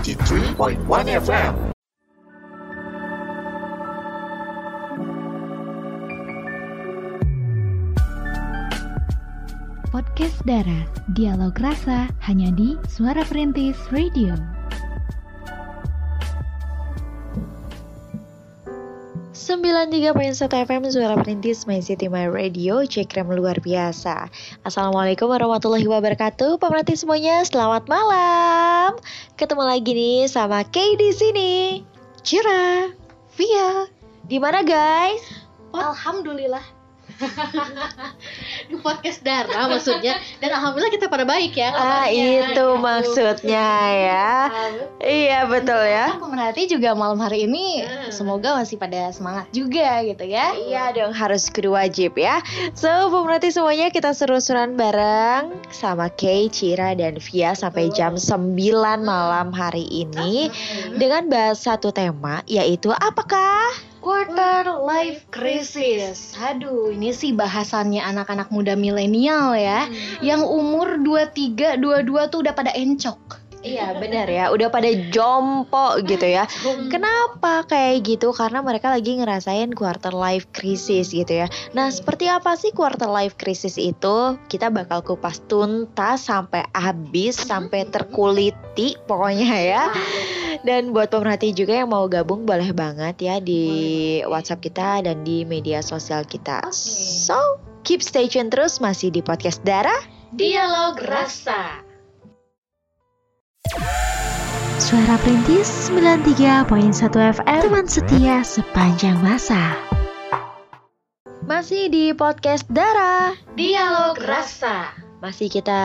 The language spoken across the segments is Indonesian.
93.1 FM. Podcast Dara, Dialog Rasa hanya di Suara Perintis Radio. Sembilan tiga poin satu FM Suara Perintis My City My Radio Cekrem luar biasa. Assalamualaikum warahmatullahi wabarakatuh. Pemerhati semuanya selamat malam. Ketemu lagi nih sama Kay di sini. Cira Via. Di mana guys? Alhamdulillah di podcast darah maksudnya. Dan alhamdulillah kita pada baik ya. Ah itu gitu. maksudnya ya. Iya betul ya. Pemerhati juga malam hari ini. Hmm. semoga masih pada semangat juga gitu ya. Iya dong harus kudu wajib ya. So pemerhati semuanya kita seru-seruan bareng Sama Kay, Cira, dan Via Sampai jam 9 malam hari ini Dengan bahas satu tema yaitu apakah? Quarter life crisis. Aduh ini sih bahasannya anak-anak muda milenial ya. Yang umur 23 22 tuh udah pada encok. Iya benar ya. Udah pada jompo gitu ya. Kenapa kayak gitu? Karena mereka lagi ngerasain quarter life crisis gitu ya. Nah seperti apa sih quarter life crisis itu? Kita bakal kupas tuntas sampai habis Sampai terkuliti pokoknya ya Dan buat pemerhati juga yang mau gabung boleh banget ya Di WhatsApp kita dan di media sosial kita. So keep stay tune terus. Masih di podcast Dara. Dialog rasa. Suara Perintis 93.1 FM Teman setia sepanjang masa. Masih di podcast Dara. Dialog rasa Masih kita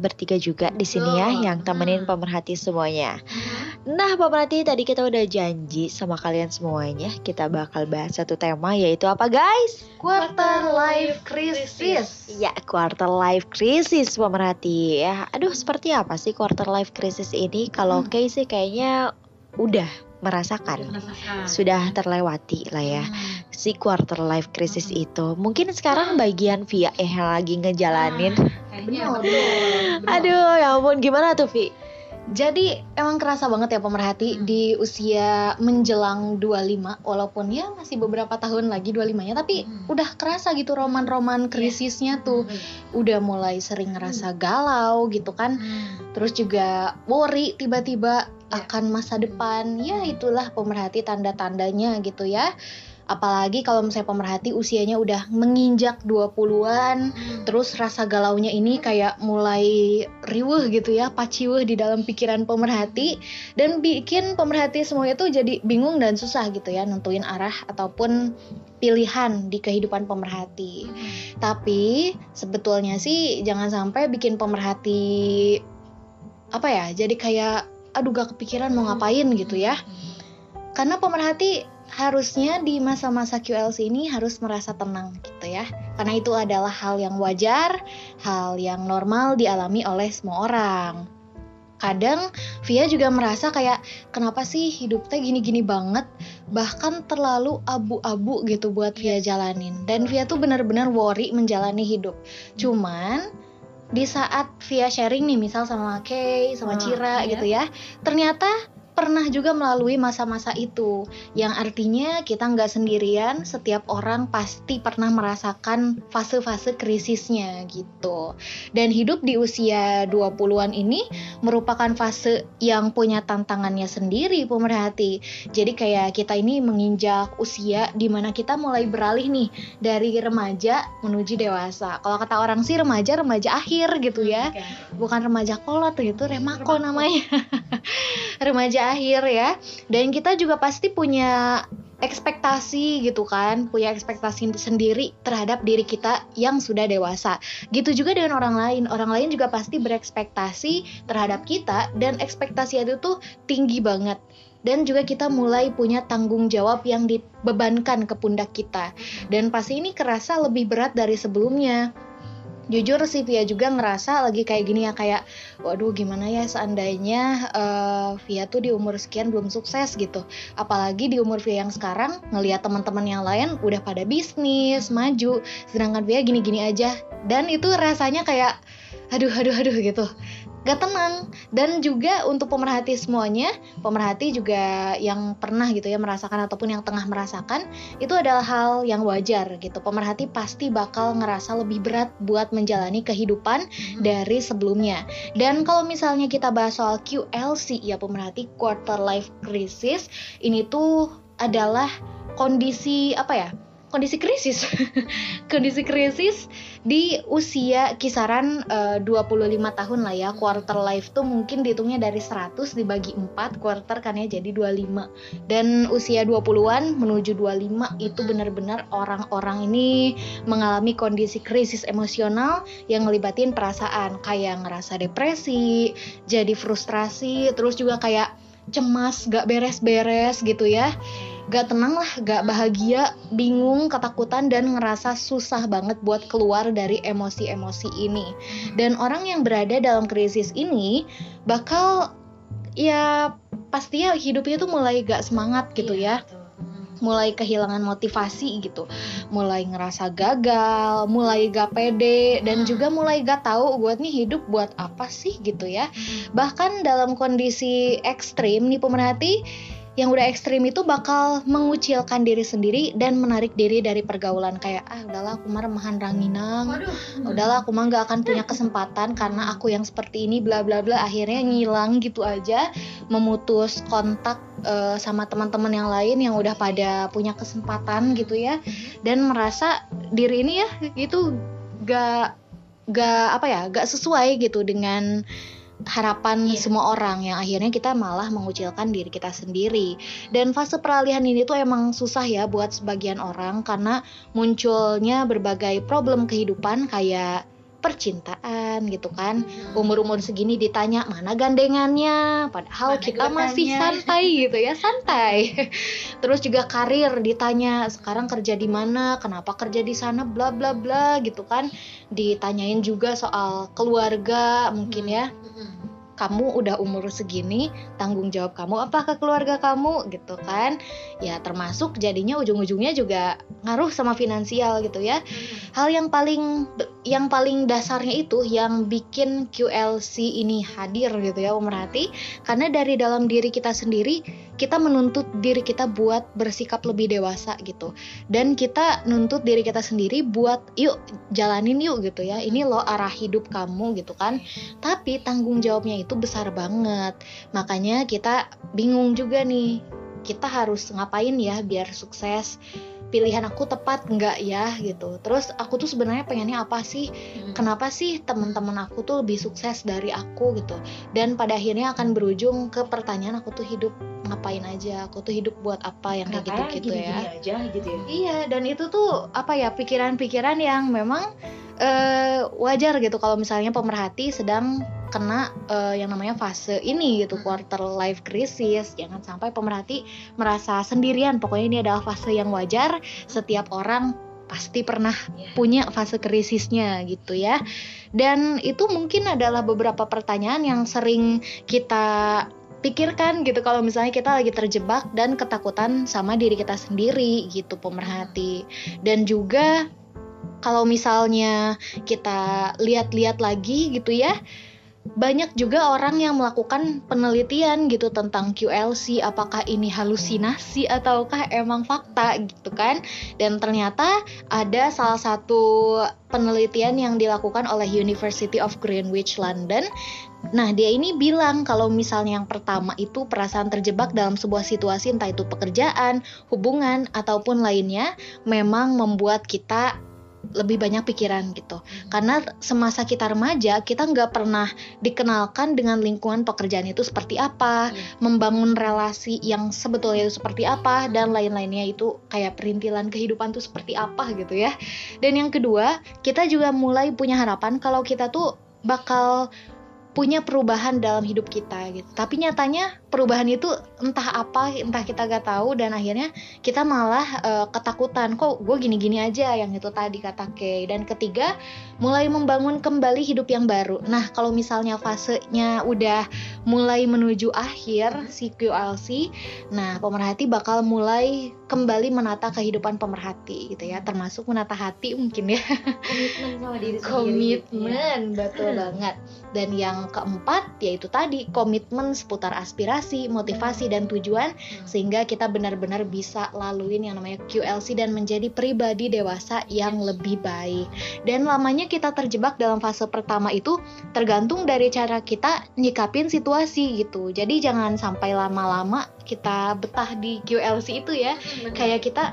bertiga juga di sini ya yang temenin pemerhati semuanya. Nah, pemerhati tadi kita udah janji sama kalian semuanya kita bakal bahas satu tema yaitu apa guys? quarter life crisis Ya, quarter life crisis pemerhati ya. Aduh, seperti apa sih quarter life crisis ini? Kalau Kay sih kayaknya udah merasakan. Sudah terlewati lah ya. Si quarter life crisis itu. Mungkin sekarang bagian via eh yang lagi ngejalanin. Benar. aduh ya ampun. Gimana tuh Vi Jadi emang kerasa banget ya pemerhati di usia menjelang 25 walaupun ya masih beberapa tahun lagi 25-nya tapi udah kerasa gitu roman-roman krisisnya tuh. Udah mulai sering ngerasa galau gitu kan. Terus juga worry tiba-tiba akan masa depan. Ya itulah pemerhati tanda-tandanya gitu ya. Apalagi kalau misalnya pemerhati usianya udah menginjak 20-an terus rasa galaunya ini kayak mulai riuh gitu ya paciwuh di dalam pikiran pemerhati dan bikin pemerhati semuanya tuh jadi bingung dan susah gitu ya nentuin arah ataupun pilihan di kehidupan pemerhati tapi sebetulnya sih jangan sampai bikin pemerhati apa ya jadi kayak aduh gak kepikiran mau ngapain gitu ya karena pemerhati harusnya di masa-masa QLC ini harus merasa tenang gitu ya. Karena itu adalah hal yang wajar, hal yang normal dialami oleh semua orang. Kadang Via juga merasa kayak kenapa sih hidupnya gini-gini banget, bahkan terlalu abu-abu gitu buat Via jalanin. Dan Via tuh benar-benar worry menjalani hidup. Cuman di saat Via sharing nih misal sama Kay, sama Ah, Cira iya. gitu ya, ternyata pernah juga melalui masa-masa itu. Yang artinya kita nggak sendirian setiap orang pasti pernah merasakan fase-fase krisisnya gitu. Dan hidup di usia 20-an ini merupakan fase yang punya tantangannya sendiri pemerhati. Jadi kayak kita ini menginjak usia di mana kita mulai beralih nih dari remaja menuju dewasa. Kalau kata orang sih remaja remaja akhir gitu ya. Bukan remaja kolot itu remako. namanya remaja akhir ya. Dan kita juga pasti punya ekspektasi gitu kan. Punya ekspektasi sendiri terhadap diri kita yang sudah dewasa. Gitu juga dengan orang lain. Orang lain juga pasti berekspektasi terhadap kita dan ekspektasi itu tuh tinggi banget. Dan juga kita mulai punya tanggung jawab yang dibebankan ke pundak kita. Dan pasti ini kerasa lebih berat dari sebelumnya jujur Via juga ngerasa lagi kayak gini ya kayak waduh gimana ya seandainya eh, Via tuh di umur sekian belum sukses gitu. Apalagi di umur Via yang sekarang ngelihat teman-teman yang lain udah pada bisnis maju sedangkan Via gini-gini aja. Dan itu rasanya kayak aduh aduh aduh gitu gak tenang. Dan juga untuk pemerhati semuanya pemerhati juga yang pernah gitu ya merasakan ataupun yang tengah merasakan itu adalah hal yang wajar gitu. Pemerhati pasti bakal ngerasa lebih berat buat menjalani kehidupan dari sebelumnya. Dan kalau misalnya kita bahas soal QLC ya pemerhati quarter life crisis ini tuh adalah kondisi apa ya kondisi krisis. Kondisi krisis di usia kisaran eh, 25 tahun lah ya. Quarter life tuh mungkin dihitungnya dari 100 dibagi 4 quarter kan ya jadi 25 dan usia 20-an menuju 25 itu benar-benar orang-orang ini mengalami kondisi krisis emosional yang ngelibatin perasaan. Kayak ngerasa depresi jadi frustrasi terus juga kayak cemas gak beres-beres gitu ya gak tenang lah, gak bahagia, bingung, ketakutan, dan ngerasa susah banget buat keluar dari emosi-emosi ini. Dan orang yang berada dalam krisis ini bakal ya pastinya hidupnya tuh mulai gak semangat gitu ya. mulai kehilangan motivasi gitu, mulai ngerasa gagal, mulai gak pede dan juga mulai gak tahu buat nih hidup buat apa sih gitu ya. Bahkan dalam kondisi ekstrim nih pemerhati yang udah ekstrim itu bakal mengucilkan diri sendiri dan menarik diri dari pergaulan. Kayak ah udahlah aku mah remahan ranginang udahlah aku mah gak akan punya kesempatan karena aku yang seperti ini bla bla bla. Akhirnya ngilang gitu aja memutus kontak eh, sama teman-teman yang lain yang udah pada punya kesempatan gitu ya. Dan merasa diri ini ya itu gak gak apa ya gak sesuai gitu dengan harapan semua orang yang akhirnya kita malah mengucilkan diri kita sendiri. Dan fase peralihan ini tuh emang susah ya buat sebagian orang karena munculnya berbagai problem kehidupan kayak percintaan gitu kan. Umur-umur segini ditanya mana gandengannya? Padahal Mana kita masih santai gitu ya santai. Terus juga karir ditanya sekarang kerja di mana? Kenapa kerja di sana? Bla bla bla gitu kan. Ditanyain juga soal keluarga mungkin ya kamu udah umur segini tanggung jawab kamu apa ke keluarga kamu gitu kan? Ya termasuk jadinya ujung-ujungnya juga ngaruh sama finansial gitu ya. Hal yang paling yang paling dasarnya itu yang bikin QLC ini hadir gitu ya pemerhati karena dari dalam diri kita sendiri kita menuntut diri kita buat bersikap lebih dewasa gitu. Dan kita nuntut diri kita sendiri buat yuk jalanin yuk gitu ya. Ini loh arah hidup kamu gitu kan. Tapi tanggung jawabnya itu besar banget. Makanya kita bingung juga nih kita harus ngapain ya biar sukses? Pilihan aku tepat nggak ya gitu. Terus aku tuh sebenarnya pengennya apa sih? Kenapa sih teman-teman aku tuh lebih sukses dari aku gitu? Dan pada akhirnya akan berujung ke pertanyaan aku tuh hidup ngapain aja? Aku tuh hidup buat apa yang kayak gitu Kenapa gitu ya aja gitu ya? Iya, dan itu tuh apa ya pikiran-pikiran yang memang eh, wajar gitu kalau misalnya pemerhati sedang kena eh, yang namanya fase ini gitu quarter life crisis. Jangan sampai pemerhati merasa sendirian. Pokoknya ini adalah fase yang wajar. Setiap orang pasti pernah Iya. punya fase krisisnya gitu ya. Dan itu mungkin adalah beberapa pertanyaan yang sering kita pikirkan gitu kalau misalnya kita lagi terjebak dan ketakutan sama diri kita sendiri gitu pemerhati dan juga kalau misalnya kita lihat-lihat lagi gitu ya banyak juga orang yang melakukan penelitian gitu tentang QLC apakah ini halusinasi ataukah emang fakta gitu kan. Dan ternyata ada salah satu penelitian yang dilakukan oleh University of Greenwich London. Nah, dia ini bilang kalau misalnya yang pertama itu perasaan terjebak dalam sebuah situasi entah itu pekerjaan, hubungan ataupun lainnya memang membuat kita lebih banyak pikiran gitu. Karena semasa kita remaja, kita nggak pernah dikenalkan dengan lingkungan pekerjaan itu seperti apa, membangun relasi yang sebetulnya itu seperti apa, dan lain-lainnya itu kayak perintilan kehidupan tuh seperti apa gitu ya. Dan yang kedua, kita juga mulai punya harapan kalau kita tuh bakal punya perubahan dalam hidup kita gitu. Tapi nyatanya perubahan itu entah apa, entah kita gak tahu dan akhirnya kita malah eh, ketakutan. Kok gue gini-gini aja yang itu tadi kata Kay. Dan ketiga, mulai membangun kembali hidup yang baru. Nah, kalau misalnya fasenya udah mulai menuju akhir si QLC, nah pemerhati bakal mulai kembali menata kehidupan pemerhati gitu ya, termasuk menata hati mungkin ya komitmen sama diri sendiri gitu ya. komitmen betul banget dan yang keempat yaitu tadi komitmen seputar aspirasi, motivasi dan tujuan sehingga kita benar-benar bisa laluin yang namanya QLC dan menjadi pribadi dewasa yang lebih baik. Dan lamanya kita terjebak dalam fase pertama itu tergantung dari cara kita nyikapin situasi gitu. Jadi jangan sampai lama-lama kita betah di QLC itu ya. Kayak kita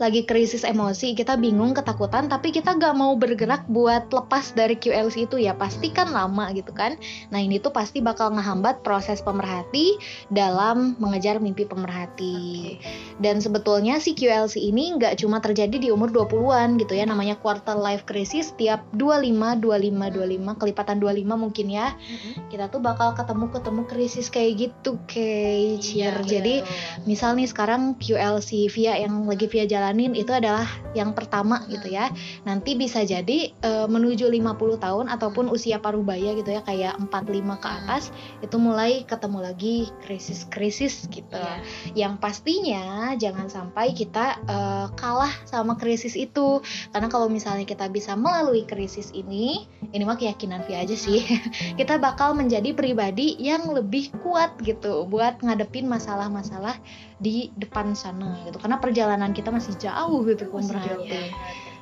lagi krisis emosi, kita bingung, ketakutan, tapi kita gak mau bergerak buat lepas dari QLC itu ya pasti kan lama gitu kan. Nah ini tuh pasti bakal ngehambat proses pemerhati dalam mengejar mimpi pemerhati. Dan sebetulnya si QLC ini nggak cuma terjadi di umur 20-an gitu ya, namanya quarter life crisis tiap 25, 25, 25, kelipatan 25 mungkin ya. Kita tuh bakal ketemu-ketemu krisis kayak gitu, kayak Iya, Jadi misal nih sekarang QLC via yang lagi via jalanin itu adalah yang pertama gitu ya. Nanti bisa jadi eh, menuju 50 tahun ataupun usia parubaya gitu ya kayak 45 ke atas itu mulai ketemu lagi krisis-krisis gitu. Iya. yang pastinya jangan sampai kita eh, kalah sama krisis itu. Karena kalau misalnya kita bisa melalui krisis ini ini mah keyakinan via aja sih kita bakal menjadi pribadi yang lebih kuat gitu buat ngadepin masalah-masalah di depan sana gitu. Karena perjalanan kita masih jauh gitu pemerhati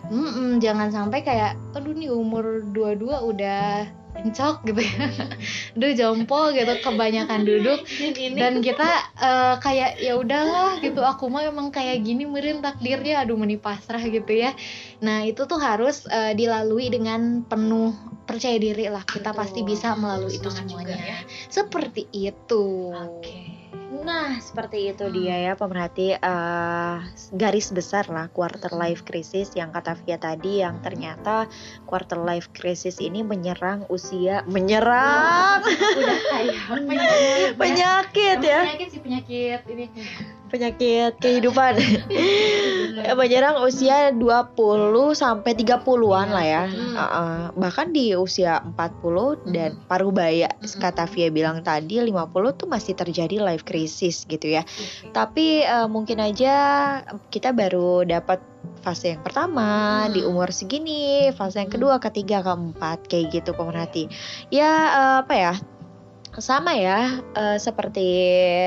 Mm-mm, jangan sampai kayak aduh nih umur 22 udah encok gitu ya. Aduh jompo gitu kebanyakan duduk. Dan kita eh, kayak ya udahlah gitu. Aku mah emang kayak gini mirin takdirnya. Aduh meni pasrah gitu ya. Nah itu tuh harus eh, dilalui dengan penuh percaya diri lah. Kita Betul. pasti bisa melalui itu Semangat semuanya. ya. seperti itu Nah, seperti itu dia ya pemerhati eh, garis besar lah quarter life crisis yang kata Via tadi yang ternyata quarter life crisis ini menyerang usia menyerang! Udah kayak penyakit ya. Penyakit sih penyakit ini penyakit kehidupan menyerang usia 20 sampai 30-an lah ya. Hmm. Uh-uh. Bahkan di usia 40 dan parubaya kata Via bilang tadi 50 tuh masih terjadi life crisis gitu ya. Tapi uh, mungkin aja kita baru dapat fase yang pertama Hmm. di umur segini, fase yang kedua, ketiga, keempat kayak gitu pemerhati. Ya uh, apa ya? Sama ya eh, seperti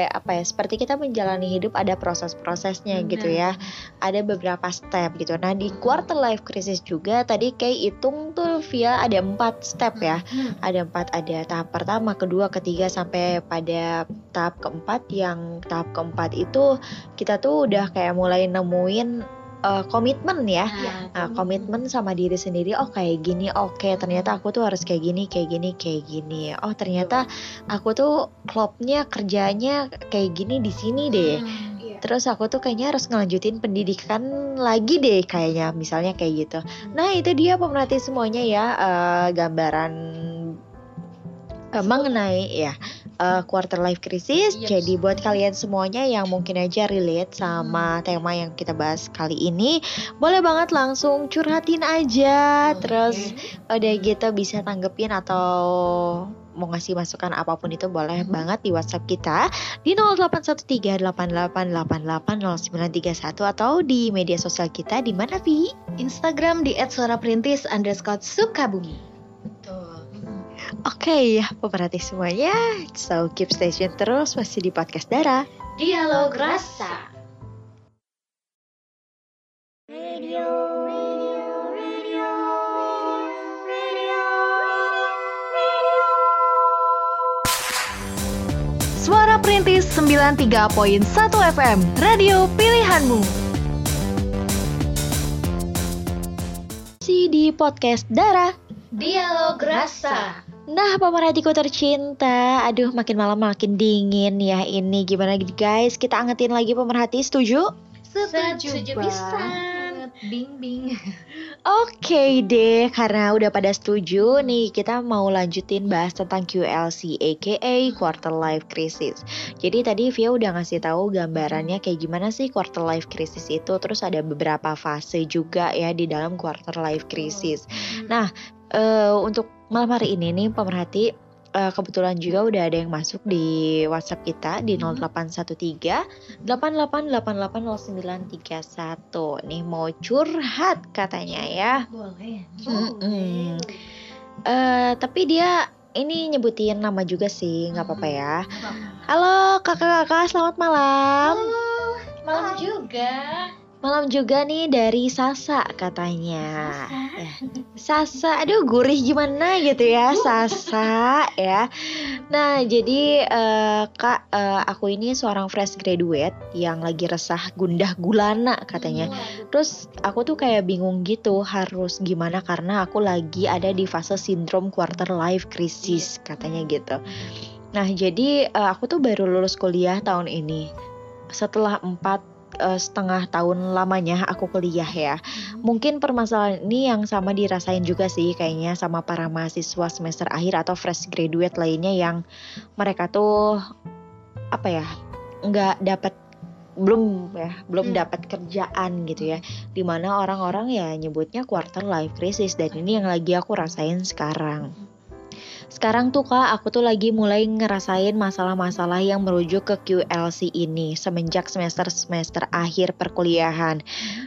apa ya seperti kita menjalani hidup ada proses-prosesnya gitu ya. Ada beberapa step gitu. Nah di quarter life crisis juga tadi kayak hitung tuh via ada empat step ya. Ada empat ada tahap pertama kedua ketiga sampai pada tahap keempat. Yang tahap keempat itu kita tuh udah kayak mulai nemuin eh, komitmen ya Nah, komitmen sama diri sendiri, oh kayak gini, oke ternyata aku tuh harus kayak gini, kayak gini, kayak gini. Oh ternyata aku tuh klubnya kerjanya kayak gini di sini deh. Terus aku tuh kayaknya harus ngelanjutin pendidikan lagi deh kayaknya, misalnya kayak gitu. Nah itu dia pemerhati semuanya ya eh, gambaran eh, mengenai ya eh, quarter life crisis. Yes. Jadi buat kalian semuanya yang mungkin aja relate sama tema yang kita bahas kali ini, boleh banget langsung curhatin aja. Terus udah gitu bisa tanggepin atau mau ngasih masukan apa pun itu boleh banget di WhatsApp kita di 081388880931 atau di media sosial kita di mana Vi? Instagram di @suaraperintis underscore sukabumi Oke ya pemerhati semuanya? So keep stay tune terus masih di podcast Dara. Dialog rasa. Suara Perintis 93.1 FM, radio pilihanmu. Masih di podcast Dara. Dialog rasa Nah pemerhatiku tercinta Aduh makin malam makin dingin ya ini Gimana guys kita angetin lagi pemerhati setuju? setuju banget. pisan bing bing Oke deh, karena udah pada setuju nih, kita mau lanjutin bahas tentang QLC, aka Quarter Life Crisis. Jadi tadi Via udah ngasih tahu gambarannya kayak gimana sih Quarter Life Crisis itu, terus ada beberapa fase juga ya di dalam Quarter Life Crisis. Nah, eh, untuk malam hari ini nih pemerhati, eh, kebetulan juga udah ada yang masuk di WhatsApp kita di 0813 88880931 nih mau curhat katanya ya. boleh Mm-mm. Eh, tapi dia ini nyebutin nama juga sih, nggak apa-apa ya. Halo kakak-kakak, selamat malam. Malam juga. Malam juga nih dari Sasa katanya. Ya. Sasa, aduh gurih gimana gitu ya Sasa ya. Nah jadi eh, kak eh, aku ini seorang fresh graduate yang lagi resah gundah gulana katanya. Terus aku tuh kayak bingung gitu harus gimana karena aku lagi ada di fase sindrom quarter life crisis katanya gitu. Nah jadi eh, aku tuh baru lulus kuliah tahun ini. Setelah empat eh, setengah tahun lamanya aku kuliah ya. Mungkin permasalahan ini yang sama dirasain juga sih kayaknya sama para mahasiswa semester akhir atau fresh graduate lainnya yang mereka tuh apa ya nggak dapat belum ya belum Hmm. dapat kerjaan gitu ya di mana orang-orang ya nyebutnya quarter life crisis dan ini yang lagi aku rasain sekarang sekarang tuh kak aku tuh lagi mulai ngerasain masalah-masalah yang merujuk ke QLC ini semenjak semester-semester akhir perkuliahan.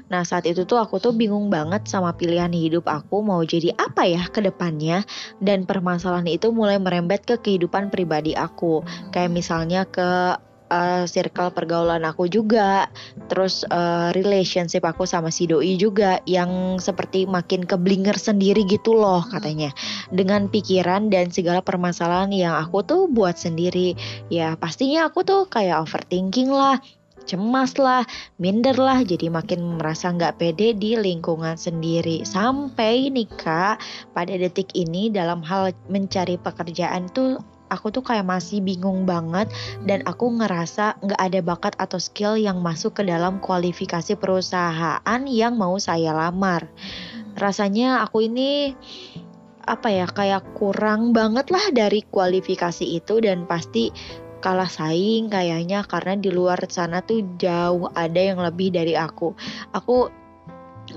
Nah saat itu tuh aku tuh bingung banget sama pilihan hidup aku mau jadi apa ya ke depannya dan permasalahan itu mulai merembet ke kehidupan pribadi aku. Kayak misalnya ke eh, circle pergaulan aku juga. Terus eh, relationship aku sama si doi juga yang seperti makin keblinger sendiri gitu loh katanya. Dengan pikiran dan segala permasalahan yang aku tuh buat sendiri. Ya pastinya aku tuh kayak overthinking lah cemas lah minder lah. Jadi makin merasa nggak pede di lingkungan sendiri. Sampai nih kak pada detik ini dalam hal mencari pekerjaan tuh aku tuh kayak masih bingung banget dan aku ngerasa nggak ada bakat atau skill yang masuk ke dalam kualifikasi perusahaan yang mau saya lamar rasanya aku ini apa ya kayak kurang banget lah dari kualifikasi itu dan pasti kalah saing kayaknya karena di luar sana tuh jauh ada yang lebih dari aku. Aku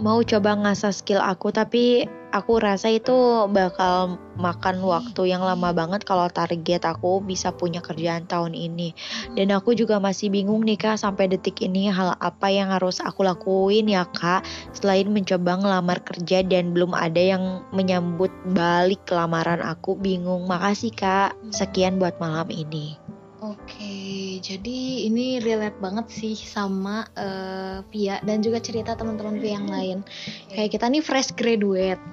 mau coba ngasah skill aku tapi aku rasa itu bakal makan waktu yang lama banget kalau target aku bisa punya kerjaan tahun ini. Dan aku juga masih bingung nih Kak sampai detik ini hal apa yang harus aku lakuin ya Kak selain mencoba ngelamar kerja dan belum ada yang menyambut balik lamaran aku bingung. Makasih Kak. Sekian buat malam ini. Oke, jadi ini relate banget sih sama eh, Via dan juga cerita teman-teman Via yang lain. Kayak kita nih fresh graduate,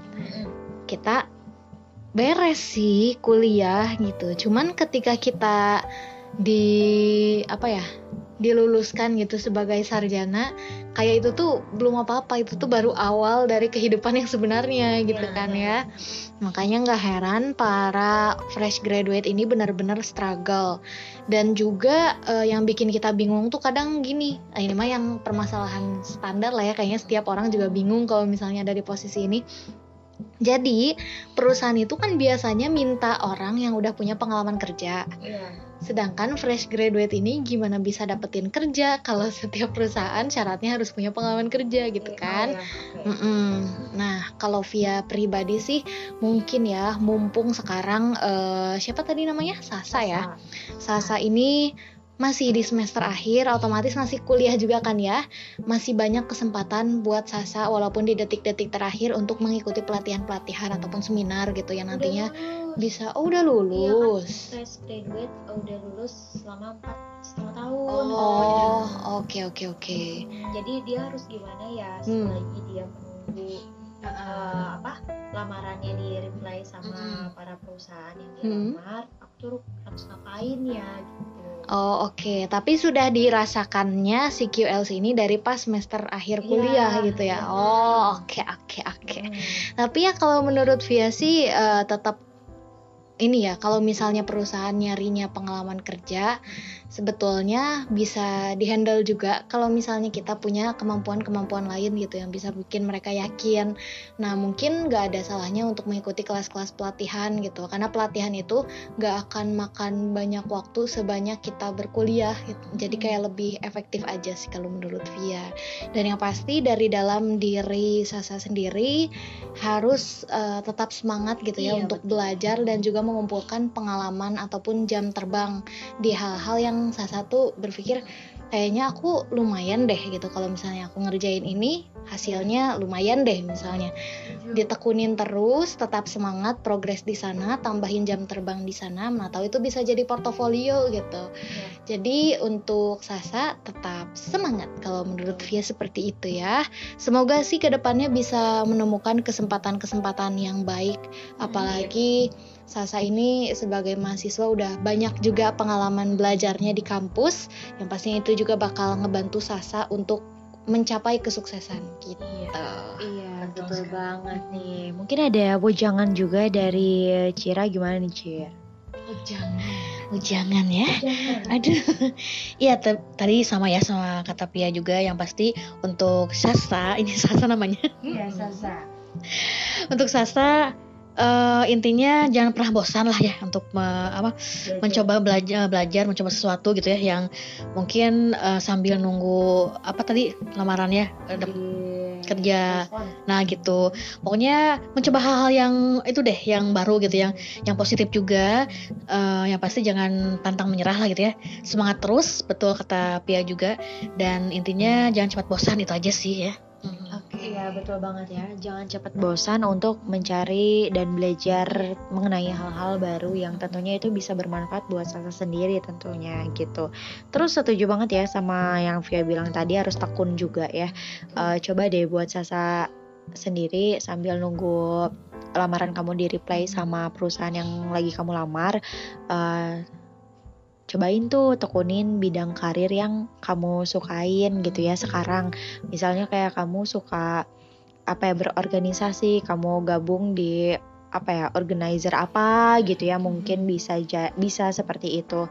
kita beres sih kuliah gitu. Cuman ketika kita di apa ya diluluskan gitu sebagai sarjana, kayak itu tuh belum apa-apa. Itu tuh baru awal dari kehidupan yang sebenarnya gitu kan ya. Makanya nggak heran para fresh graduate ini benar-benar struggle. Dan juga eh, yang bikin kita bingung tuh kadang gini ini mah yang permasalahan standar lah ya kayaknya setiap orang juga bingung kalau misalnya ada di posisi ini jadi perusahaan itu kan biasanya minta orang yang udah punya pengalaman kerja. Sedangkan fresh graduate ini gimana bisa dapetin kerja kalau setiap perusahaan syaratnya harus punya pengalaman kerja gitu kan? Mm-mm. Nah, kalau via pribadi sih mungkin ya, mumpung sekarang eh, siapa tadi namanya? Sasa ya. Sasa ini masih di semester akhir, otomatis masih kuliah juga kan ya. Masih banyak kesempatan buat Sasa walaupun di detik-detik terakhir untuk mengikuti pelatihan-pelatihan ataupun seminar gitu ya nantinya bisa. Oh udah lulus. fresh graduate udah lulus selama empat setengah tahun. Oh, oke oke oke. Jadi dia harus gimana ya Hmm. selagi dia menunggu eh, apa lamarannya di reply sama para perusahaan yang dia Hmm. lamar, aku tuh harus ngapain ya gitu. Oh oke, tapi sudah dirasakannya si QLC ini dari pas semester akhir Iya, kuliah gitu ya. benar. Oh oke oke oke. Hmm. Tapi ya kalau menurut Via sih eh, tetap ini ya kalau misalnya perusahaan nyarinya pengalaman kerja sebetulnya bisa dihandle juga kalau misalnya kita punya kemampuan-kemampuan lain gitu yang bisa bikin mereka yakin. Nah mungkin nggak ada salahnya untuk mengikuti kelas-kelas pelatihan gitu karena pelatihan itu nggak akan makan banyak waktu sebanyak kita berkuliah gitu. Jadi kayak lebih efektif aja sih kalau menurut Via. Dan yang pasti dari dalam diri Sasa sendiri harus eh, tetap semangat gitu ya Iya, untuk betul. belajar dan juga mengumpulkan pengalaman ataupun jam terbang di hal-hal yang salah satu berpikir kayaknya aku lumayan deh gitu. Kalau misalnya aku ngerjain ini hasilnya lumayan deh misalnya. Ditekunin terus tetap semangat progres di sana tambahin jam terbang di sana mana tahu itu bisa jadi portofolio gitu. Jadi untuk Sasa tetap semangat kalau menurut Via seperti itu ya. Semoga sih ke depannya bisa menemukan kesempatan-kesempatan yang baik. Apalagi Sasa ini sebagai mahasiswa udah banyak juga pengalaman belajarnya di kampus yang pastinya itu juga bakal ngebantu Sasa untuk mencapai kesuksesan gitu. Iya, betul banget nih. Mungkin ada bojangan juga dari Cira gimana nih, Cira? Ujangan. Ujangan ya. Aduh. Iya, tadi sama ya sama kata Pia juga yang pasti untuk Sasa, ini Sasa namanya. Iya, Sasa. untuk Sasa eh, intinya jangan pernah bosan lah ya untuk me- apa mencoba belajar belajar mencoba sesuatu gitu ya yang mungkin eh, sambil nunggu apa tadi lamarannya dap- kerja. Nah gitu. Pokoknya mencoba hal-hal yang itu deh yang baru gitu yang yang positif juga. Eh, yang pasti jangan pantang menyerah lah gitu ya. Semangat terus betul kata Pia juga. Dan intinya jangan cepat bosan itu aja sih ya iya betul banget ya. Jangan cepat bosan untuk mencari dan belajar mengenai hal-hal baru yang tentunya itu bisa bermanfaat buat Sasa sendiri tentunya gitu. Terus setuju banget ya sama yang Via bilang tadi harus tekun juga ya. Eh, coba deh buat Sasa sendiri sambil nunggu lamaran kamu di reply sama perusahaan yang lagi kamu lamar. eh, cobain tuh tekunin bidang karir yang kamu sukain gitu ya sekarang. Misalnya kayak kamu suka apa ya berorganisasi kamu gabung di apa ya organizer apa gitu ya mungkin bisa ja- bisa seperti itu.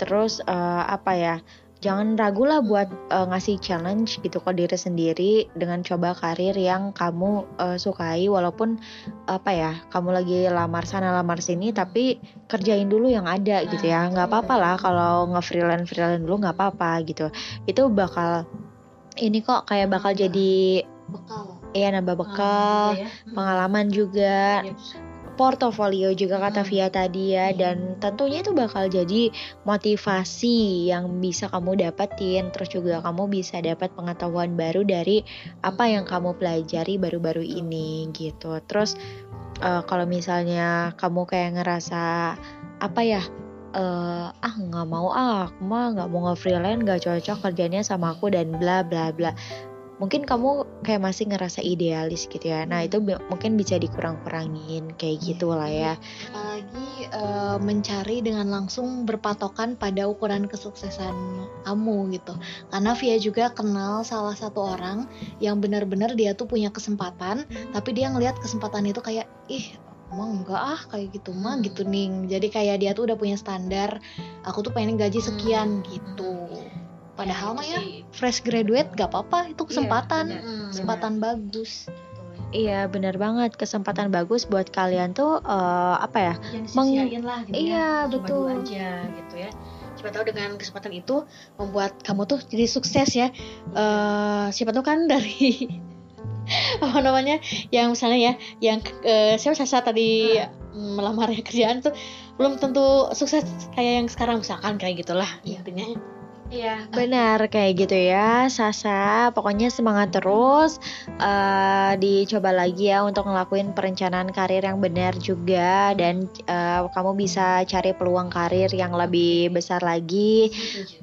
Terus eh, apa ya jangan ragu lah buat eh, ngasih challenge gitu ke diri sendiri dengan coba karir yang kamu eh, sukai. Walaupun apa ya kamu lagi lamar sana lamar sini tapi kerjain dulu yang ada gitu ya. Nggak apa-apa lah kalau nge freelance freelance dulu nggak apa-apa gitu. Itu bakal ini kok kayak bakal jadi Bekal. ya nambah bekal ya. pengalaman juga portofolio juga kata Hmm. Via tadi ya dan tentunya itu bakal jadi motivasi yang bisa kamu dapetin terus juga kamu bisa dapat pengetahuan baru dari apa yang kamu pelajari baru-baru ini gitu. Terus eh, kalau misalnya kamu kayak ngerasa apa ya eh, ah nggak mau ah aku mah nggak mau nge-freelance nggak cocok kerjanya sama aku dan bla bla bla mungkin kamu kayak masih ngerasa idealis gitu ya. Nah itu bi- mungkin bisa dikurang-kurangin kayak gitu lah ya. Apalagi eh, mencari dengan langsung berpatokan pada ukuran kesuksesan kamu gitu. Karena Via juga kenal salah satu orang yang benar-benar dia tuh punya kesempatan tapi dia ngelihat kesempatan itu kayak ih emang enggak ah kayak gitu mah gitu ning. Jadi kayak dia tuh udah punya standar aku tuh pengen gaji sekian gitu padahal mah ya fresh graduate gak apa-apa itu kesempatan benar. kesempatan bagus iya benar banget kesempatan bagus buat kalian tuh eh, apa ya Meng- lah gitu Iya, ya. Coba betul. dulu aja gitu ya. Siapa tahu dengan kesempatan itu membuat kamu tuh jadi sukses ya. Eh siapa tahu kan dari apa namanya yang misalnya ya yang eh, siapa Sasa tadi mm, melamar ya kerjaan tuh belum tentu sukses kayak yang sekarang misalkan kayak gitulah intinya. Iya, benar kayak gitu ya, Sasa. Pokoknya semangat terus. eh dicoba lagi ya untuk ngelakuin perencanaan karir yang benar juga. Dan eh, kamu bisa cari peluang karir yang lebih besar lagi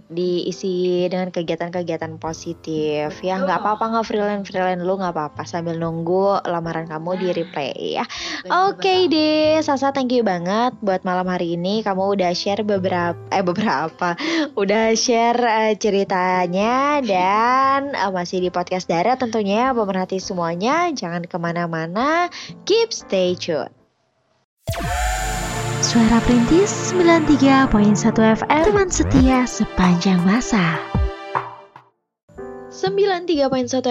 diisi dengan kegiatan-kegiatan positif. Ya nggak apa-apa nggak freelance freelance lu nggak apa-apa. Sambil nunggu lamaran kamu di replay ya. Oke deh, Sasa thank you banget buat malam hari ini. Kamu udah share beberapa eh beberapa. Udah share eh, ceritanya dan eh, masih di podcast Dara tentunya pemerhati semuanya. Jangan ke mana-mana keep stay tune. Suara Perintis 93.1 FM Teman setia sepanjang masa. 93.1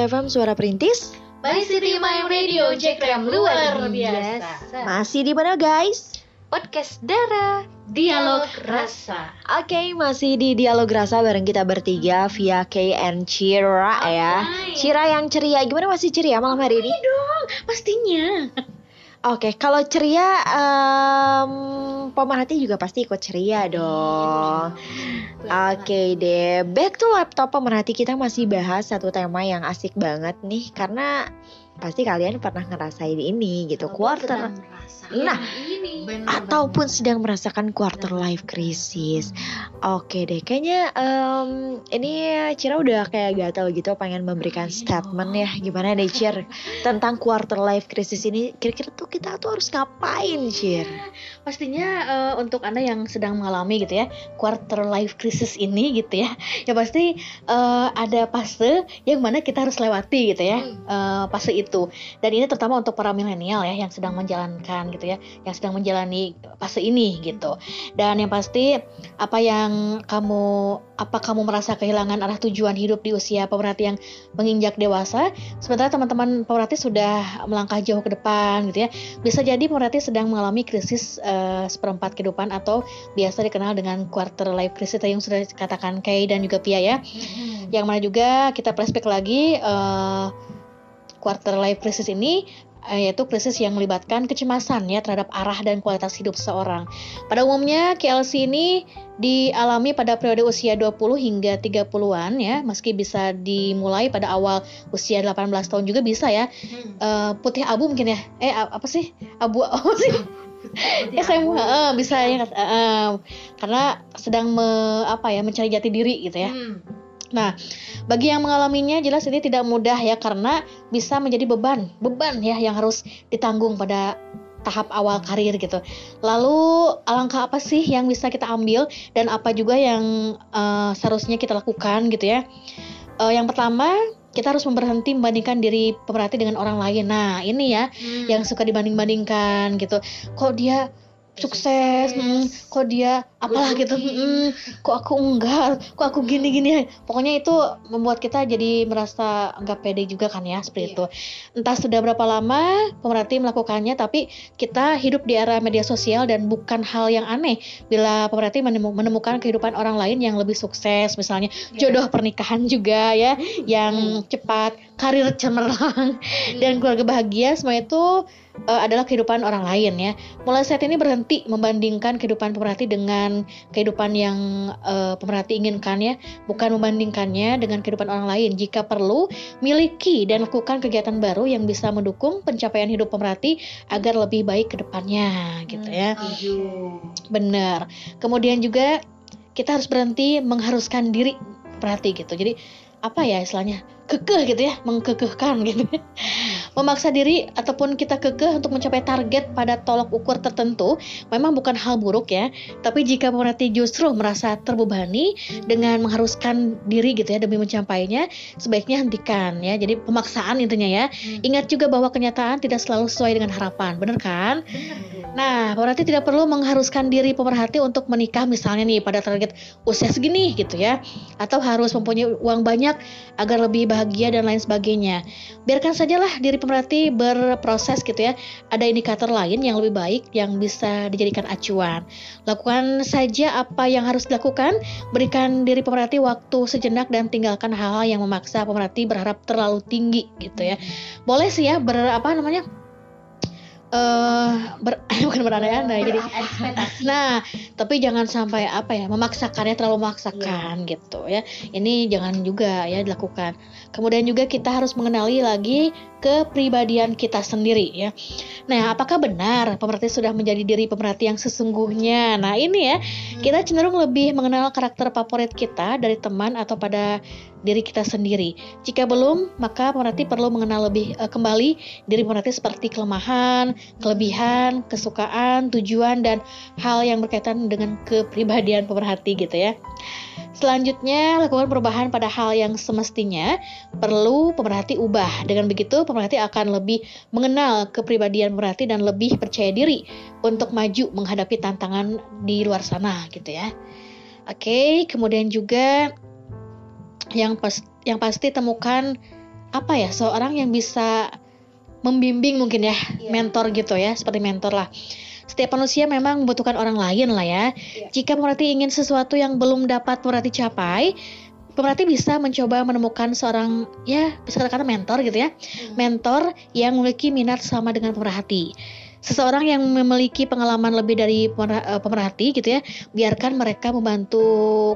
FM Suara Perintis Bali City My Radio Jack Rem luar biasa. Masih di mana guys? Podcast Dara dialog rasa Oke, masih di dialog rasa bareng kita bertiga via KN Cira ya. Cira yang ceria, gimana masih ceria malam hari ini? Pastinya. Oke, kalau ceria em, pemerhati juga pasti ikut ceria dong. Oke deh, back to laptop pemerhati kita masih bahas satu tema yang asik banget nih karena pasti kalian pernah ngerasain ini gitu quarter. Nah, ataupun sedang merasakan quarter life crisis. Oke deh, kayaknya em, ini Cira udah kayak gatel gitu pengen memberikan statement ya. Gimana deh Cir tentang quarter life crisis ini? Kira-kira tuh kita tuh harus ngapain Cir? Pastinya eh, untuk anda yang sedang mengalami gitu ya quarter life crisis ini gitu ya ya pasti eh, ada fase yang mana kita harus lewati gitu ya eh, fase itu. Dan ini terutama untuk para milenial ya yang sedang menjalankan gitu ya yang sedang menjalani fase ini gitu. Dan yang pasti apa yang kamu apa kamu merasa kehilangan arah tujuan hidup di usia pemerhati yang menginjak dewasa? Sementara teman-teman pemerhati sudah melangkah jauh ke depan gitu ya. Bisa jadi pemerhati sedang mengalami krisis eh, seperempat kehidupan atau biasa dikenal dengan quarter life crisis yang sudah dikatakan Kay dan juga Pia ya. Yang mana juga kita flashback lagi eh, quarter life crisis ini eh, yaitu krisis yang melibatkan kecemasan ya terhadap arah dan kualitas hidup seseorang. Pada umumnya KLC ini dialami pada periode usia 20 hingga 30-an ya, meski bisa dimulai pada awal usia 18 tahun juga bisa ya. Eh, putih abu mungkin ya. Eh apa sih? Abu apa sih? SMA eh, bisa ya eh, karena sedang me- apa ya mencari jati diri gitu ya. Nah, bagi yang mengalaminya jelas ini tidak mudah ya karena bisa menjadi beban, beban ya yang harus ditanggung pada tahap awal karir gitu. Lalu alangkah apa sih yang bisa kita ambil dan apa juga yang eh, seharusnya kita lakukan gitu ya? Eh, yang pertama kita harus berhenti membandingkan diri pemerhati dengan orang lain. Nah, ini ya yang suka dibanding-bandingkan gitu. Kok dia sukses, mm, kok dia apalah gitu, mm, kok aku enggak, kok aku gini-gini. Pokoknya itu membuat kita jadi merasa enggak pede juga kan ya seperti itu. Entah sudah berapa lama pemerhati melakukannya, tapi kita hidup di era media sosial dan bukan hal yang aneh bila pemerhati menemu- menemukan kehidupan orang lain yang lebih sukses, misalnya jodoh pernikahan juga ya, yang cepat, karir cemerlang, dan keluarga bahagia. Semua itu eh, adalah kehidupan orang lain ya. Mulai saat ini berhenti membandingkan kehidupan pemerhati dengan kehidupan yang eh, pemerhati inginkan ya, bukan membandingkannya dengan kehidupan orang lain. Jika perlu, miliki dan lakukan kegiatan baru yang bisa mendukung pencapaian hidup pemerhati agar lebih baik ke depannya gitu ya. Bener. Kemudian juga kita harus berhenti mengharuskan diri perhati gitu. Jadi apa ya istilahnya kekeh gitu ya mengkekehkan gitu. Memaksa diri ataupun kita kekeh untuk mencapai target pada tolok ukur tertentu memang bukan hal buruk ya. Tapi jika pemerhati justru merasa terbebani dengan mengharuskan diri gitu ya demi mencapainya sebaiknya hentikan ya. Jadi pemaksaan intinya ya. Ingat juga bahwa kenyataan tidak selalu sesuai dengan harapan bener kan? Nah, pemerhati tidak perlu mengharuskan diri pemerhati untuk menikah misalnya nih pada target usia segini gitu ya. Atau harus mempunyai uang banyak agar lebih bahagia dan lain sebagainya. Biarkan sajalah diri pemerhati berproses gitu ya. Ada indikator lain yang lebih baik yang bisa dijadikan acuan. Lakukan saja apa yang harus dilakukan, berikan diri pemerhati waktu sejenak dan tinggalkan hal-hal yang memaksa pemerhati berharap terlalu tinggi gitu ya. Boleh sih ya ber apa namanya? Eh ber, bukan berandai-andai jadi nah tapi jangan sampai apa ya memaksakannya terlalu memaksakan gitu ya. Ini jangan juga ya dilakukan. Kemudian juga kita harus mengenali lagi kepribadian kita sendiri ya. Nah apakah benar pemerhati sudah menjadi diri pemerhati yang sesungguhnya? Nah ini ya kita cenderung lebih mengenal karakter favorit kita dari teman atau pada diri kita sendiri. Jika belum, maka pemerhati perlu mengenal lebih eh, kembali diri pemerhati seperti kelemahan, kelebihan, kesukaan, tujuan dan hal yang berkaitan dengan kepribadian pemerhati gitu ya. Selanjutnya, lakukan perubahan pada hal yang semestinya perlu pemerhati ubah. Dengan begitu, pemerhati akan lebih mengenal kepribadian pemerhati dan lebih percaya diri untuk maju menghadapi tantangan di luar sana gitu ya. Oke, kemudian juga yang pas yang pasti temukan apa ya seorang yang bisa membimbing mungkin ya mentor gitu ya seperti mentor lah. Setiap manusia memang membutuhkan orang lain lah ya. Jika pemerhati ingin sesuatu yang belum dapat pemerhati capai pemerhati bisa mencoba menemukan seorang ya bisa katakan mentor gitu ya. Mentor yang memiliki minat sama dengan pemerhati seseorang yang memiliki pengalaman lebih dari eh, pemerhati gitu ya, biarkan mereka membantu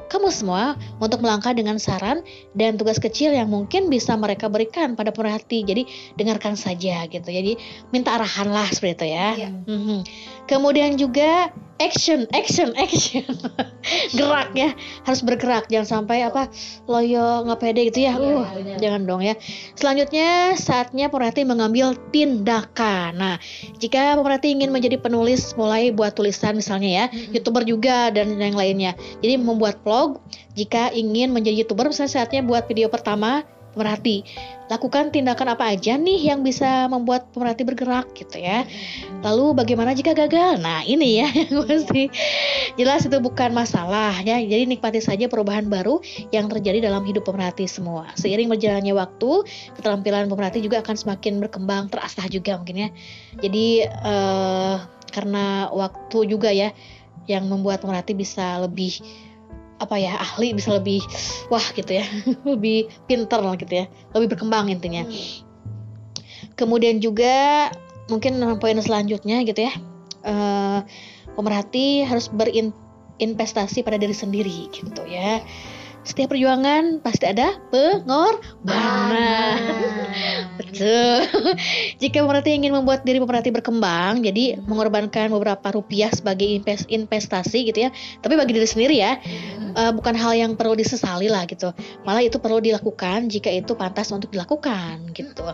kamu semua untuk melangkah dengan saran dan tugas kecil yang mungkin bisa mereka berikan pada pemerhati. Jadi dengarkan saja gitu. Jadi minta arahan lah seperti itu ya. Iya. Mhm. Kemudian juga action, action, action. Gerak ya, harus bergerak. Jangan sampai apa loyo nggak pede gitu ya. Uh, jangan dong ya. Selanjutnya saatnya pemerhati mengambil tindakan. Nah, jika pemerhati ingin menjadi penulis, mulai buat tulisan misalnya ya, youtuber juga dan yang lainnya. Jadi membuat vlog. Jika ingin menjadi youtuber, misalnya saatnya buat video pertama pemerhati. Lakukan tindakan apa aja nih yang bisa membuat pemerhati bergerak gitu ya. Lalu bagaimana jika gagal? Nah ini ya yang pasti jelas itu bukan masalah ya. Jadi nikmati saja perubahan baru yang terjadi dalam hidup pemerhati semua. Seiring berjalannya waktu, keterampilan pemerhati juga akan semakin berkembang, terasah juga mungkin ya. Jadi eh, karena waktu juga ya yang membuat pemerhati bisa lebih apa ya ahli bisa lebih wah gitu ya. Lebih pinter lah gitu ya. Lebih berkembang intinya. Kemudian juga mungkin poin selanjutnya gitu ya eh, pemerhati harus berinvestasi pada diri sendiri gitu ya setiap perjuangan pasti ada pengorbanan. Betul. Jika pemerhati ingin membuat diri pemerhati berkembang jadi mengorbankan beberapa rupiah sebagai invest- investasi gitu ya tapi bagi diri sendiri ya eh, bukan hal yang perlu disesali lah gitu. Malah itu perlu dilakukan jika itu pantas untuk dilakukan gitu.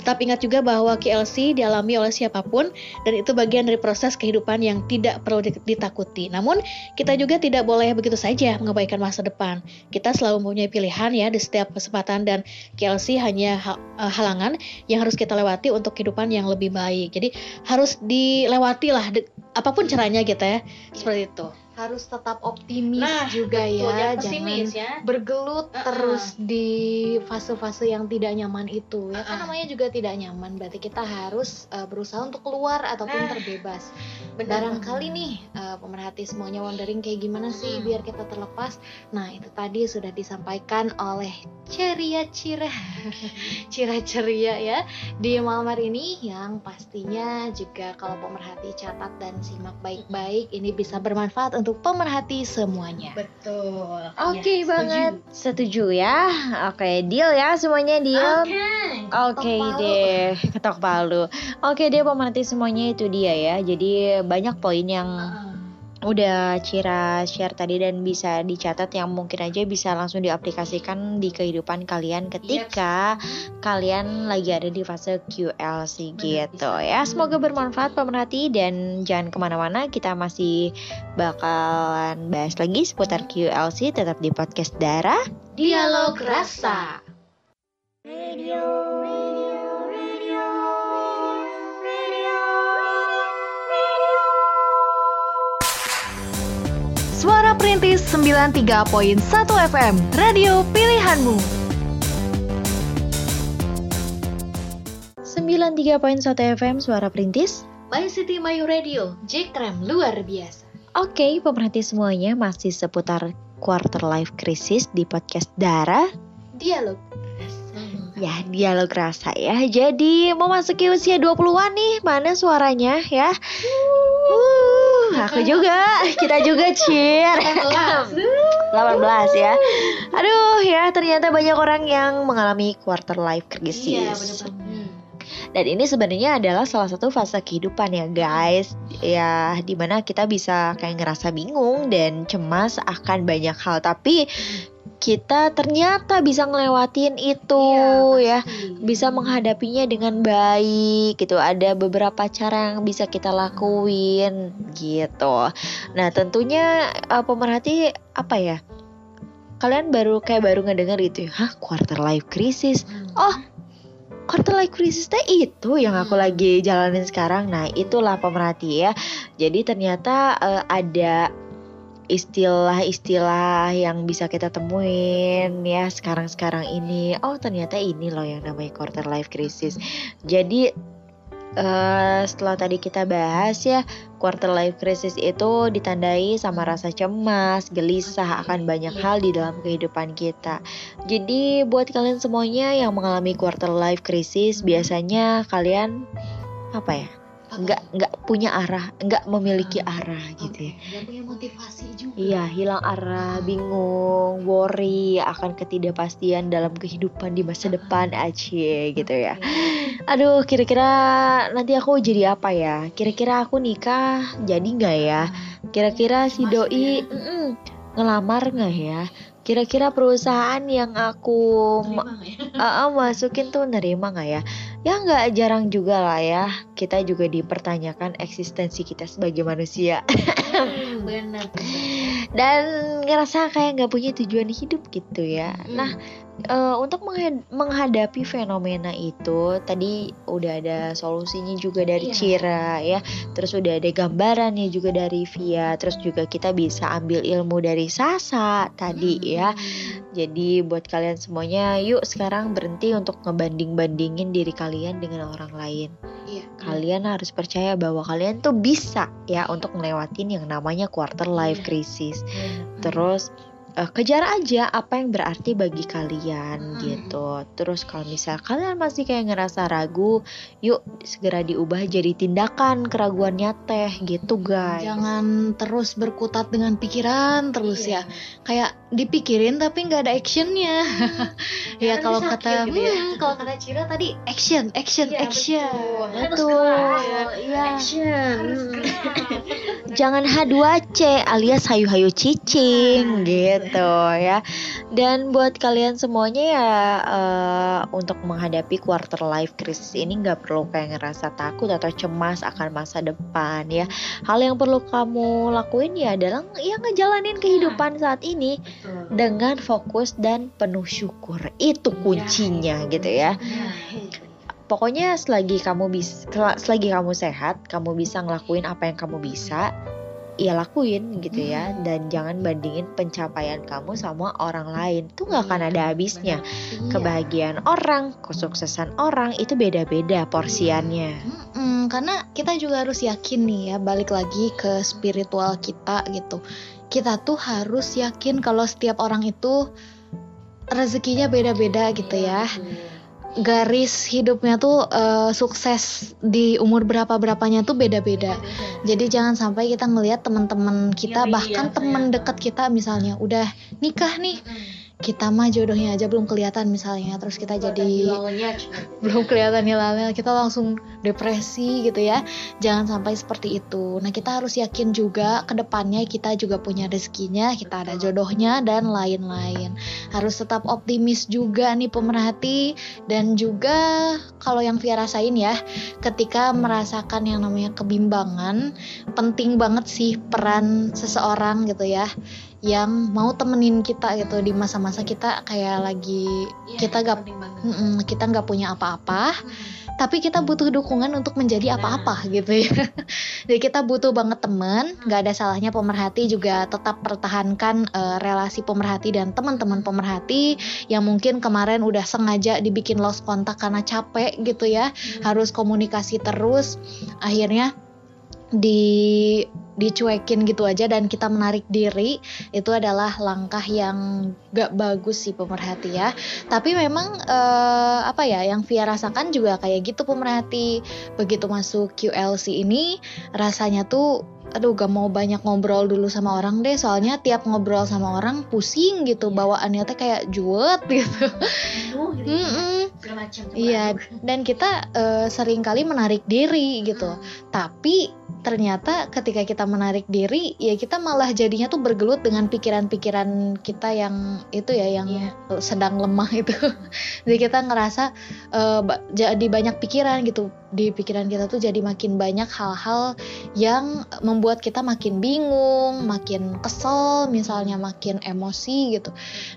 Tetap ingat juga bahwa KLC dialami oleh siapa pun dan itu bagian dari proses kehidupan yang tidak perlu di- ditakuti. Namun kita juga tidak boleh begitu saja mengabaikan masa depan kita selalu mempunyai pilihan ya di setiap kesempatan dan KLC hanya ha- eh, halangan yang harus kita lewati untuk kehidupan yang lebih baik. Jadi harus dilewati lah apa pun caranya gitu ya. Seperti itu harus tetap optimis Nah, juga Betul, ya jangan pesimis ya. bergelut Uh-uh. terus di fase-fase yang tidak nyaman itu. Ya kan Uh-uh. namanya juga tidak nyaman berarti kita harus uh, berusaha untuk keluar ataupun Nah, terbebas. benar barangkali nih uh, pemerhati semuanya wondering kayak gimana sih biar kita terlepas. Nah itu tadi sudah disampaikan oleh ceria cira cira ceria ya di malam hari ini yang pastinya juga kalau pemerhati catat dan simak baik-baik ini bisa bermanfaat untuk pemerhati semuanya betul Oke banget, setuju ya. Oke, deal ya semuanya deal. Oke Ketok palu. deh, ketok palu. Oke deh pemerhati semuanya itu dia ya. Jadi banyak poin yang udah Cira share tadi dan bisa dicatat yang mungkin aja bisa langsung diaplikasikan di kehidupan kalian ketika kalian lagi ada di fase QLC gitu ya. Semoga bermanfaat pemerhati dan jangan ke mana-mana. Kita masih bakalan bahas lagi seputar QLC tetap di podcast Dara. dialog rasa. Suara Perintis 93.1 FM, radio pilihanmu. 93.1 FM Suara Perintis. by City Mayu Radio Jekrem luar biasa Oke, pemerhati semuanya masih seputar quarter life crisis di podcast Dara. dialog Ya, dialog rasa ya. Jadi mau masuki usia 20-an nih, mana suaranya ya? Uh, aku juga, kita juga cheer. 18 ya. Aduh ya, ternyata banyak orang yang mengalami quarter life crisis. Dan ini sebenarnya adalah salah satu fase kehidupan ya guys Ya di mana kita bisa kayak ngerasa bingung dan cemas akan banyak hal Tapi kita ternyata bisa ngelewatin itu ya. Bisa menghadapinya dengan baik gitu. Ada beberapa cara yang bisa kita lakuin gitu. Nah tentunya eh, pemerhati apa ya? Kalian baru kayak baru ngedenger gitu ya Hah quarter life crisis? Oh quarter life crisis teh itu yang aku Hmm. lagi jalanin sekarang. Nah, itulah pemerhati ya. Jadi ternyata eh, ada istilah-istilah yang bisa kita temuin ya sekarang-sekarang ini. Oh, ternyata ini loh yang namanya quarter life crisis. Jadi eh, setelah tadi kita bahas ya, quarter life crisis itu ditandai sama rasa cemas, gelisah akan banyak hal di dalam kehidupan kita. Jadi buat kalian semuanya yang mengalami quarter life crisis, biasanya kalian apa ya? Nggak nggak punya arah nggak memiliki arah gitu ya Gak punya motivasi juga. Iya, hilang arah, bingung, worry akan ketidakpastian dalam kehidupan di masa depan aja gitu ya. Aduh, kira-kira nanti aku jadi apa ya? Kira-kira aku nikah jadi nggak ya? Kira-kira si doi mm-mm, ngelamar nggak ya? Kira-kira perusahaan yang aku ma- uh, uh, masukin tuh nerima nggak ya? Ya nggak jarang juga lah ya. Kita juga dipertanyakan eksistensi kita sebagai manusia Bener. dan ngerasa kayak nggak punya tujuan hidup gitu ya. Nah, eh, untuk mengha- menghadapi fenomena itu tadi udah ada solusinya juga dari Iya. Cira ya. Terus udah ada gambarannya juga dari Via. Terus juga kita bisa ambil ilmu dari Sasa tadi ya. Jadi buat kalian semuanya, yuk sekarang berhenti untuk ngebanding-bandingin diri kalian dengan orang lain. Iya. Kalian harus percaya bahwa kalian tuh bisa ya untuk ngelewatin yang namanya quarter life crisis. Terus eh, kejar aja apa yang berarti bagi kalian Mm. gitu. Terus kalau misal kalian masih kayak ngerasa ragu, yuk segera diubah jadi tindakan keraguannya teh gitu guys. Jangan terus berkutat dengan pikiran terus ya. Kayak dipikirin tapi nggak ada actionnya. ya kalau kata hmm, kalau kata Cira tadi action, action, action. Betul. Iya. Jangan H2C alias hayu-hayu cicing gitu ya. Dan buat kalian semuanya ya eh, untuk menghadapi quarter life crisis ini nggak perlu kayak ngerasa takut atau cemas akan masa depan ya. Hal yang perlu kamu lakuin ya adalah ya ngejalanin kehidupan saat ini dengan fokus dan penuh syukur. Itu kuncinya gitu ya. Pokoknya selagi kamu bisa selagi kamu sehat, kamu bisa ngelakuin apa yang kamu bisa, ya lakuin gitu ya dan jangan bandingin pencapaian kamu sama orang lain. Tuh nggak akan ada habisnya. Kebahagiaan orang, kesuksesan orang itu beda-beda porsiannya. Mm-mm, karena kita juga harus yakin nih ya balik lagi ke spiritual kita gitu. Kita tuh harus yakin kalau setiap orang itu rezekinya beda-beda gitu ya. Garis hidupnya tuh eh, sukses di umur berapa berapanya tuh beda-beda. Jadi jangan sampai kita ngelihat teman-teman kita bahkan teman dekat kita misalnya udah nikah nih. Kita mah jodohnya aja belum kelihatan misalnya terus kita jadi belum kelihatan hilalnya kita langsung depresi gitu ya. Jangan sampai seperti itu. Nah kita harus yakin juga ke depannya kita juga punya rezekinya kita ada jodohnya dan lain-lain. Harus tetap optimis juga nih pemerhati. Dan juga kalau yang Via rasain ya ketika merasakan yang namanya kebimbangan penting banget sih peran seseorang gitu ya yang mau temenin kita gitu di masa-masa kita kayak lagi kita gak Mm-mm, kita nggak punya apa-apa tapi kita butuh dukungan untuk menjadi apa-apa gitu ya. Jadi kita butuh banget teman nggak ada salahnya pemerhati juga tetap pertahankan eh, relasi pemerhati dan teman-teman pemerhati yang mungkin kemarin udah sengaja dibikin lost kontak karena capek gitu ya harus komunikasi terus. Akhirnya di dicuekin gitu aja dan kita menarik diri itu adalah langkah yang gak bagus sih pemerhati ya. Tapi memang eh, apa ya yang Via rasakan juga kayak gitu pemerhati begitu masuk QLC ini rasanya tuh aduh gak mau banyak ngobrol dulu sama orang deh soalnya tiap ngobrol sama orang pusing gitu bawaannya teh kayak juet gitu Mm-mm. Iya, dan kita eh, sering kali menarik diri gitu. Tapi ternyata ketika kita menarik diri, ya kita malah jadinya tuh bergelut dengan pikiran-pikiran kita yang itu ya, yang sedang lemah itu. jadi kita ngerasa ba- jadi banyak pikiran gitu. Di pikiran kita tuh jadi makin banyak hal-hal yang membuat kita makin bingung, makin kesel, misalnya makin emosi gitu.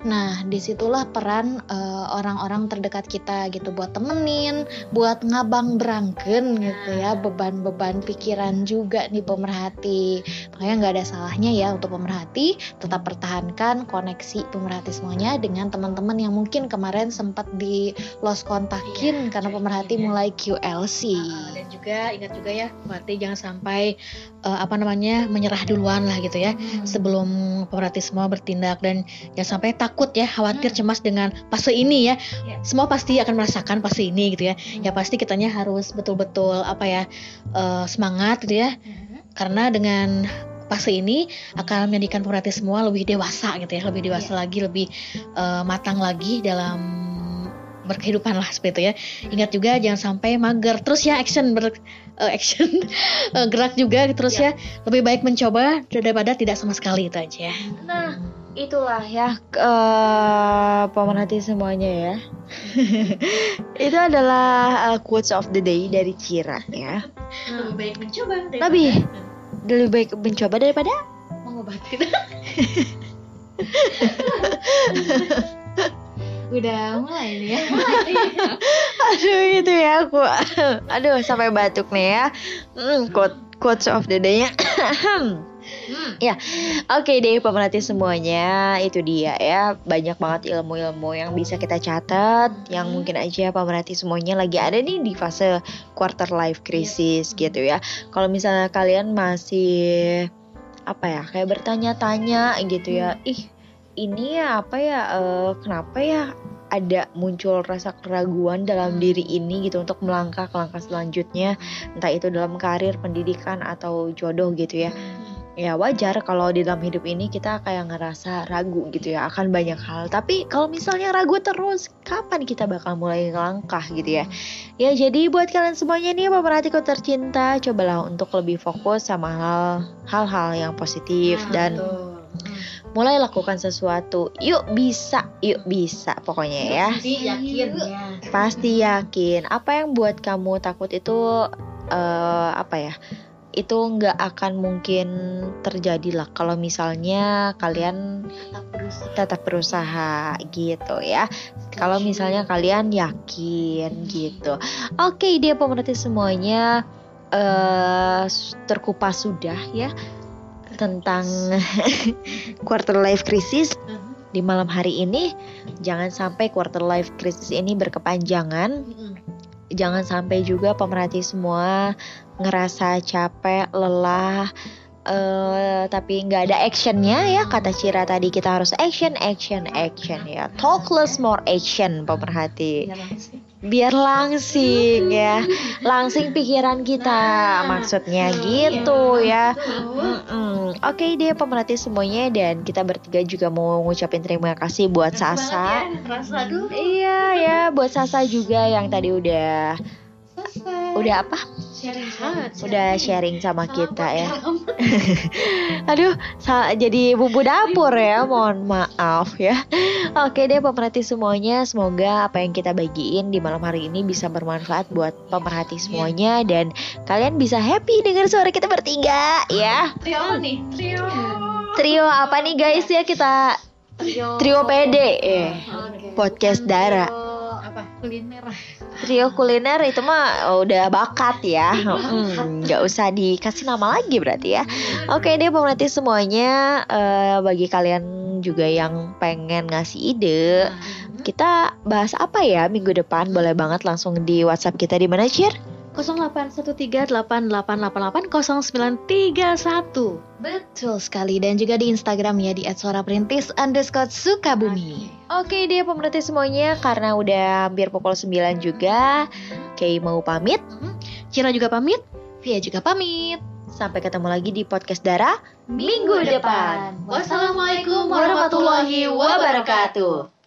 Nah, di situlah peran eh, orang-orang terdekat kita gitu buat temenin, buat ngabang berangken gitu ya, beban-beban pikiran juga nih pemerhati. Makanya nggak ada salahnya ya untuk pemerhati tetap pertahankan koneksi pemerhati semuanya dengan teman-teman yang mungkin kemarin sempat di lost kontakin karena pemerhati mulai QLC aksi. Uh, dan juga ingat juga ya, berarti jangan sampai uh, apa namanya menyerah duluan lah gitu ya, Hmm. sebelum pemerhati semua bertindak dan jangan sampai takut ya, khawatir cemas dengan fase ini ya. Ya. Semua pasti akan merasakan fase ini gitu ya. Ya pasti kitanya harus betul-betul apa ya uh, semangat gitu ya, karena dengan fase ini akan menjadikan pemerhati semua lebih dewasa gitu ya, lebih dewasa lagi, lebih uh, matang lagi dalam berkehidupan lah seperti itu ya. Ingat juga jangan sampai mager terus ya action ber uh, action uh, gerak juga terus ya. Lebih baik mencoba daripada tidak sama sekali itu aja ya. Nah, itulah ya eh, pemerhati semuanya ya. Itu adalah eh, quotes of the day dari Cira ya. Lebih baik mencoba Lebih lebih baik mencoba daripada mengobati. Udah mulai nih ya. aduh itu ya aku. Aduh sampai batuk nih ya. Hmm, quote quotes of the day-nya. Ya, oke deh pemerhati semuanya. Itu dia ya. Banyak banget ilmu-ilmu yang bisa kita catat yang mungkin aja pemerhati semuanya lagi ada nih di fase quarter life crisis gitu ya. Kalau misalnya kalian masih apa ya kayak bertanya-tanya gitu ya, ih ini ya apa ya eh, kenapa ya ada muncul rasa keraguan dalam diri ini gitu untuk melangkah ke langkah selanjutnya. Entah itu dalam karir, pendidikan atau jodoh gitu ya. Ya wajar kalau di dalam hidup ini kita kayak ngerasa ragu gitu ya akan banyak hal. Tapi kalau misalnya ragu terus kapan kita bakal mulai langkah gitu ya? Ya jadi buat kalian semuanya nih pemerhatiku tercinta cobalah untuk lebih fokus sama hal hal-hal yang positif dan mulai lakukan sesuatu. Yuk bisa. Yuk bisa pokoknya ya. yakin ya. pasti yakin. Apa yang buat kamu takut itu eh, apa ya? Itu nggak akan mungkin terjadi lah. Kalau misalnya kalian tetap berusaha. gitu ya. Kalau misalnya kalian yakin gitu. Oke dia pemerhati semuanya eh terkupas sudah ya tentang quarter life crisis. Di malam hari ini jangan sampai quarter life crisis ini berkepanjangan. Jangan sampai juga pemerhati semua ngerasa capek, lelah, eh tapi nggak ada actionnya ya. Kata Cira tadi kita harus action, action, action ya. Talk less more action pemerhati. Biar langsing ya, langsing pikiran kita maksudnya gitu ya. Mm-mm. Oke deh pemerhati semuanya dan kita bertiga juga mau ngucapin terima kasih buat Sasa. Rasa dulu. Iya ya, buat Sasa juga yang tadi udah udah apa? Udah sharing sama kita ya. Aduh, jadi bumbu dapur ya. Mohon maaf ya. Oke deh pemerhati semuanya, semoga apa yang kita bagiin di malam hari ini bisa bermanfaat buat pemerhati semuanya dan kalian bisa happy dengan suara kita bertiga ya. Trio nih, trio. Trio apa nih guys ya kita trio PD eh podcast Dara. Kuliner. Trio kuliner itu mah udah bakat ya, Hmm, nggak usah dikasih nama lagi berarti ya. Oke deh pemerhati semuanya, eh, bagi kalian juga yang pengen ngasih ide, kita bahas apa ya minggu depan? Boleh banget langsung di WhatsApp kita di mana Cir? 0813880931. Betul sekali dan juga di Instagram ya di @suaraperintis underscore Sukabumi. Oke deh pemerhati semuanya, karena udah hampir pukul 9 juga, Kay mau pamit. Cira juga pamit. Via juga pamit. Sampai ketemu lagi di podcast Dara minggu depan. Wassalamualaikum warahmatullahi wabarakatuh.